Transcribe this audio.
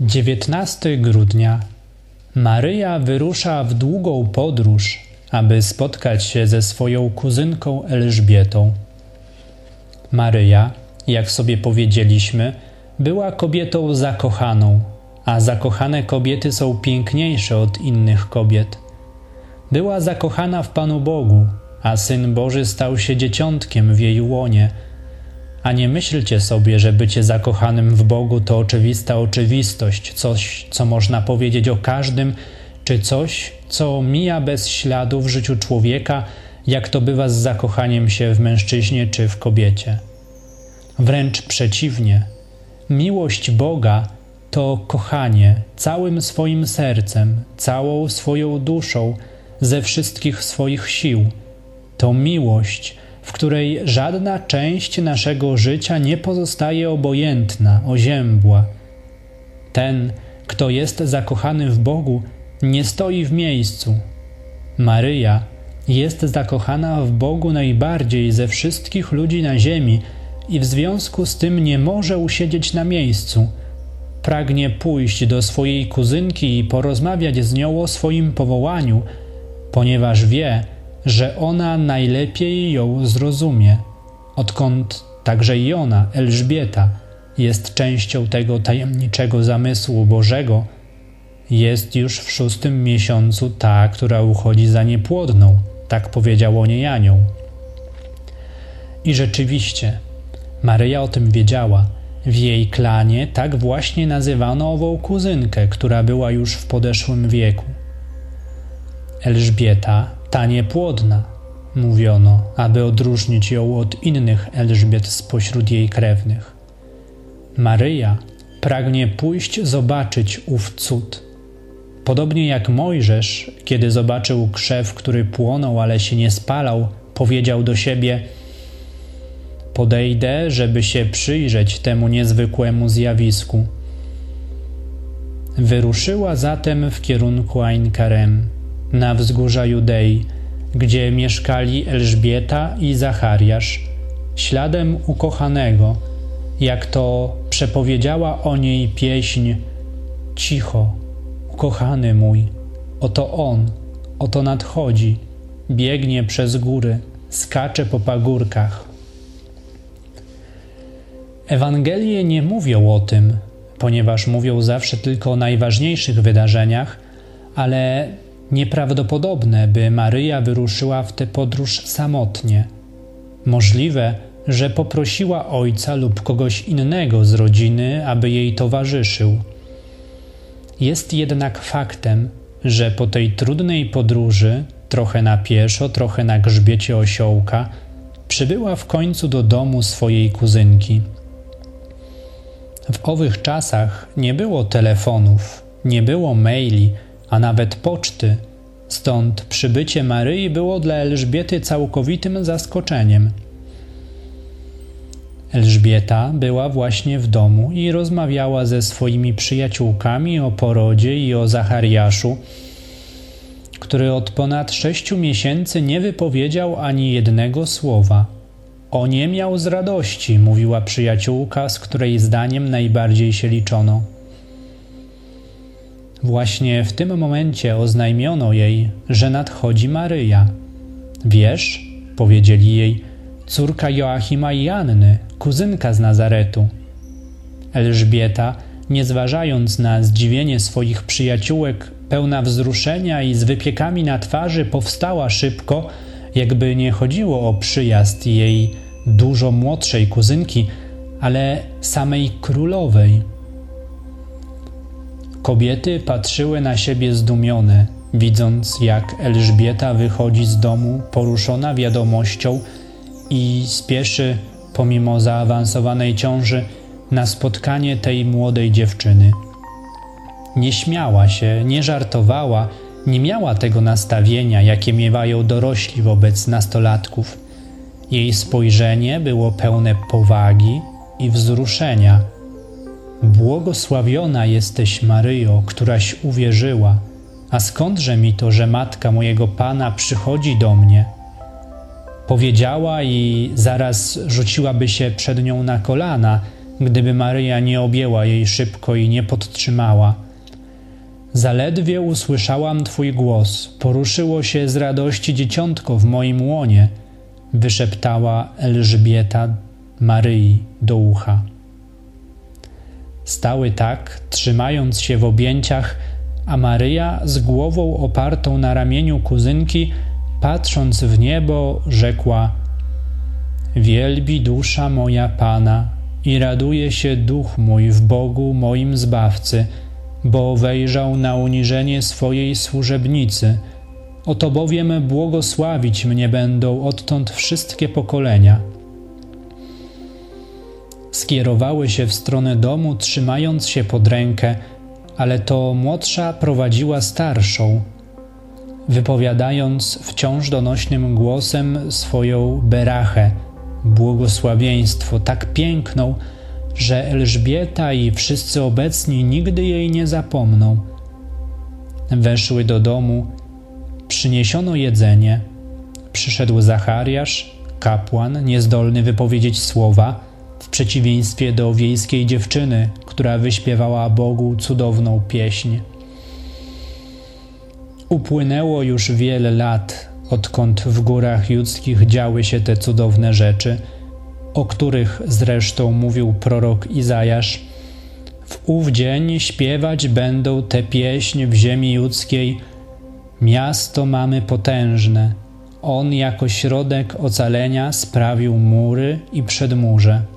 19 grudnia Maryja wyrusza w długą podróż, aby spotkać się ze swoją kuzynką Elżbietą. Maryja, jak sobie powiedzieliśmy, była kobietą zakochaną, a zakochane kobiety są piękniejsze od innych kobiet. Była zakochana w Panu Bogu, a Syn Boży stał się dzieciątkiem w jej łonie – a nie myślcie sobie, że bycie zakochanym w Bogu to oczywista oczywistość, coś, co można powiedzieć o każdym, czy coś, co mija bez śladu w życiu człowieka, jak to bywa z zakochaniem się w mężczyźnie czy w kobiecie. Wręcz przeciwnie. Miłość Boga to kochanie całym swoim sercem, całą swoją duszą, ze wszystkich swoich sił. To miłość, w której żadna część naszego życia nie pozostaje obojętna, oziębła. Ten, kto jest zakochany w Bogu, nie stoi w miejscu. Maryja jest zakochana w Bogu najbardziej ze wszystkich ludzi na ziemi i w związku z tym nie może usiedzieć na miejscu. Pragnie pójść do swojej kuzynki i porozmawiać z nią o swoim powołaniu, ponieważ wie, że ona najlepiej ją zrozumie, odkąd także i ona, Elżbieta, jest częścią tego tajemniczego zamysłu Bożego, jest już w szóstym miesiącu ta, która uchodzi za niepłodną, tak powiedział o niej anioł. I rzeczywiście, Maryja o tym wiedziała. W jej klanie tak właśnie nazywano ową kuzynkę, która była już w podeszłym wieku. Elżbieta ta niepłodna, mówiono, aby odróżnić ją od innych Elżbiet spośród jej krewnych. Maryja pragnie pójść zobaczyć ów cud. Podobnie jak Mojżesz, kiedy zobaczył krzew, który płonął, ale się nie spalał, powiedział do siebie: Podejdę, żeby się przyjrzeć temu niezwykłemu zjawisku. Wyruszyła zatem w kierunku Ain Karem na wzgórza Judei, gdzie mieszkali Elżbieta i Zachariasz, śladem ukochanego, jak to przepowiedziała o niej pieśń Cicho, ukochany mój, oto on, oto nadchodzi, biegnie przez góry, skacze po pagórkach. Ewangelie nie mówią o tym, ponieważ mówią zawsze tylko o najważniejszych wydarzeniach, ale Nieprawdopodobne, by Maryja wyruszyła w tę podróż samotnie. Możliwe, że poprosiła ojca lub kogoś innego z rodziny, aby jej towarzyszył. Jest jednak faktem, że po tej trudnej podróży, trochę na pieszo, trochę na grzbiecie osiołka, przybyła w końcu do domu swojej kuzynki. W owych czasach nie było telefonów, nie było maili, a nawet poczty, stąd przybycie Maryi było dla Elżbiety całkowitym zaskoczeniem. Elżbieta była właśnie w domu i rozmawiała ze swoimi przyjaciółkami o porodzie i o Zachariaszu, który od ponad sześciu miesięcy nie wypowiedział ani jednego słowa. O nie miał z radości, mówiła przyjaciółka, z której zdaniem najbardziej się liczono. Właśnie w tym momencie oznajmiono jej, że nadchodzi Maryja. Wiesz, powiedzieli jej, córka Joachima i Anny, kuzynka z Nazaretu. Elżbieta, nie zważając na zdziwienie swoich przyjaciółek, pełna wzruszenia i z wypiekami na twarzy, powstała szybko, jakby nie chodziło o przyjazd jej dużo młodszej kuzynki, ale samej królowej Kobiety patrzyły na siebie zdumione, widząc jak Elżbieta wychodzi z domu poruszona wiadomością i spieszy, pomimo zaawansowanej ciąży, na spotkanie tej młodej dziewczyny. Nie śmiała się, nie żartowała, nie miała tego nastawienia, jakie miewają dorośli wobec nastolatków. Jej spojrzenie było pełne powagi i wzruszenia Błogosławiona jesteś, Maryjo, któraś uwierzyła. A skądże mi to, że matka mojego Pana przychodzi do mnie? Powiedziała i zaraz rzuciłaby się przed nią na kolana, gdyby Maryja nie objęła jej szybko i nie podtrzymała. Zaledwie usłyszałam Twój głos, poruszyło się z radości dzieciątko w moim łonie, wyszeptała Elżbieta Maryi do ucha. Stały tak, trzymając się w objęciach, a Maryja z głową opartą na ramieniu kuzynki, patrząc w niebo, rzekła: Wielbi dusza moja Pana i raduje się duch mój w Bogu moim zbawcy, bo wejrzał na uniżenie swojej służebnicy. Oto bowiem błogosławić mnie będą odtąd wszystkie pokolenia. Skierowały się w stronę domu, trzymając się pod rękę, ale to młodsza prowadziła starszą, wypowiadając wciąż donośnym głosem swoją berachę, błogosławieństwo tak piękną, że Elżbieta i wszyscy obecni nigdy jej nie zapomną. Weszły do domu, przyniesiono jedzenie. Przyszedł Zachariasz, kapłan, niezdolny wypowiedzieć słowa, przeciwieństwie do wiejskiej dziewczyny, która wyśpiewała Bogu cudowną pieśń. Upłynęło już wiele lat, odkąd w górach judzkich działy się te cudowne rzeczy, o których zresztą mówił prorok Izajasz. W ów dzień śpiewać będą tę pieśń w ziemi judzkiej. Miasto mamy potężne. On jako środek ocalenia sprawił mury i przedmurze.